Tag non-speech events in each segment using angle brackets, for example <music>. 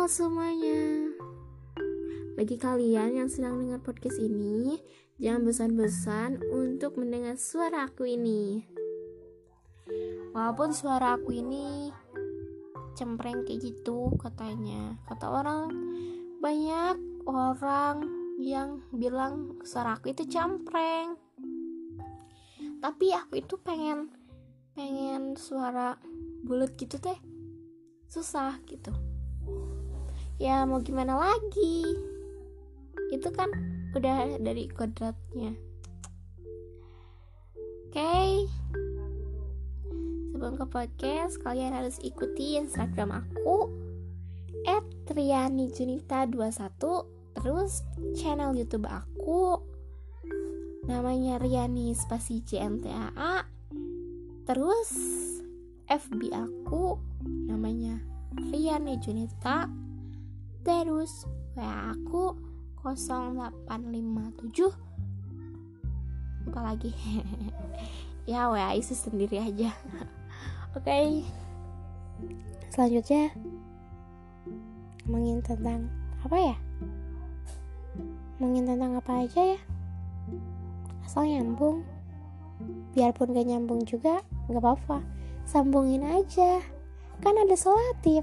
Halo semuanya. Bagi kalian yang sedang dengar podcast ini, jangan bosan-bosan untuk mendengar suara aku ini. Walaupun suara aku ini cempreng kayak gitu katanya. Kata orang banyak orang yang bilang suara aku itu cempreng. Tapi aku itu pengen pengen suara bulat gitu teh susah gitu ya mau gimana lagi? Itu kan udah dari kodratnya. Oke. Okay. sebelum ke podcast kalian harus ikuti instagram aku at Riani Junita 21 terus channel youtube aku namanya Riani spasi JNTAA terus FB aku namanya Riani Junita terus WA aku 0857 apa lagi ya WA isi sendiri aja. <laughs> Oke. Okay. selanjutnya ngomongin tentang apa ya? Ngomongin tentang apa aja ya? Asal nyambung. Biarpun gak nyambung juga gak apa-apa. Sambungin aja. Kan ada solatif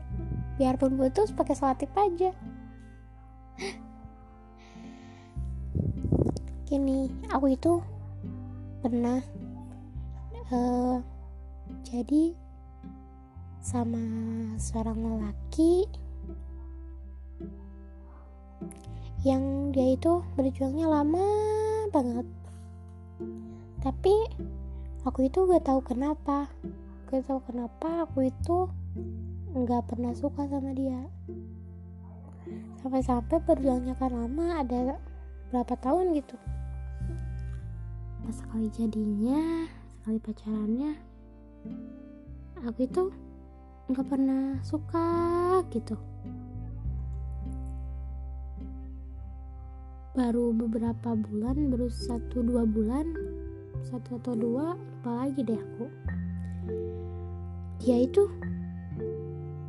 biarpun putus pakai solatif aja. Gini aku itu pernah uh, jadi sama seorang lelaki yang dia itu berjuangnya lama banget. Tapi aku itu gak tahu kenapa. Gak tau kenapa aku itu nggak pernah suka sama dia. Sampai-sampai berjalannya kan lama ada berapa tahun gitu. Pas sekali jadinya sekali pacarannya aku itu nggak pernah suka gitu. Baru beberapa bulan baru satu dua bulan satu atau dua lupa lagi deh aku. Dia itu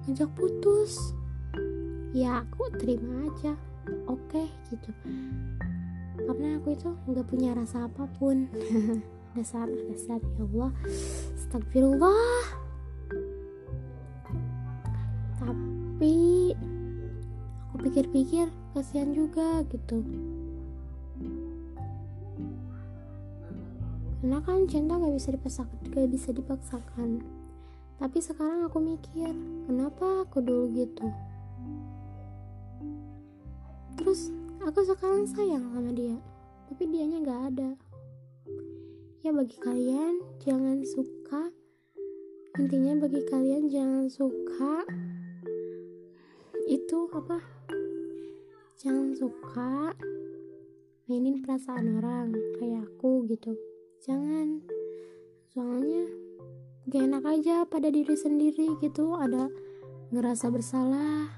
ngajak putus. Ya aku terima aja. Oke okay, gitu. Karena aku itu nggak punya rasa apa pun. <laughs> Dasar dasar ya Allah. Astagfirullah. Tapi aku pikir-pikir kasihan juga gitu. Karena kan cinta gak bisa dipaksakan gak bisa dipaksakan tapi sekarang aku mikir, kenapa aku dulu gitu? Terus aku sekarang sayang sama dia, tapi dianya gak ada. Ya bagi kalian jangan suka, intinya bagi kalian jangan suka itu apa? Jangan suka mainin perasaan orang kayak aku gitu. Jangan, soalnya gak enak aja pada diri sendiri gitu ada ngerasa bersalah.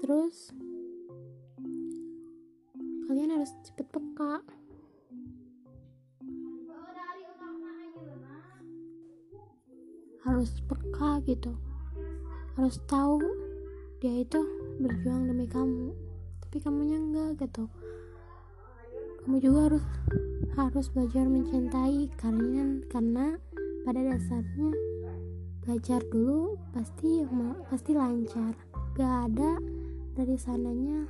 Terus kalian harus cepet peka. Harus peka gitu. Harus tahu dia itu berjuang demi kamu tapi kamunya enggak gitu kamu juga harus harus belajar mencintai karena karena pada dasarnya belajar dulu pasti pasti lancar. Gak ada dari sananya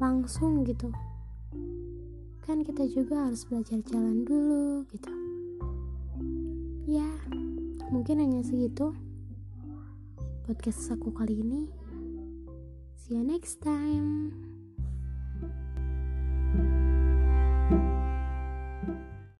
langsung gitu. Kan kita juga harus belajar jalan dulu gitu. Ya mungkin hanya segitu podcast aku kali ini. See you next time you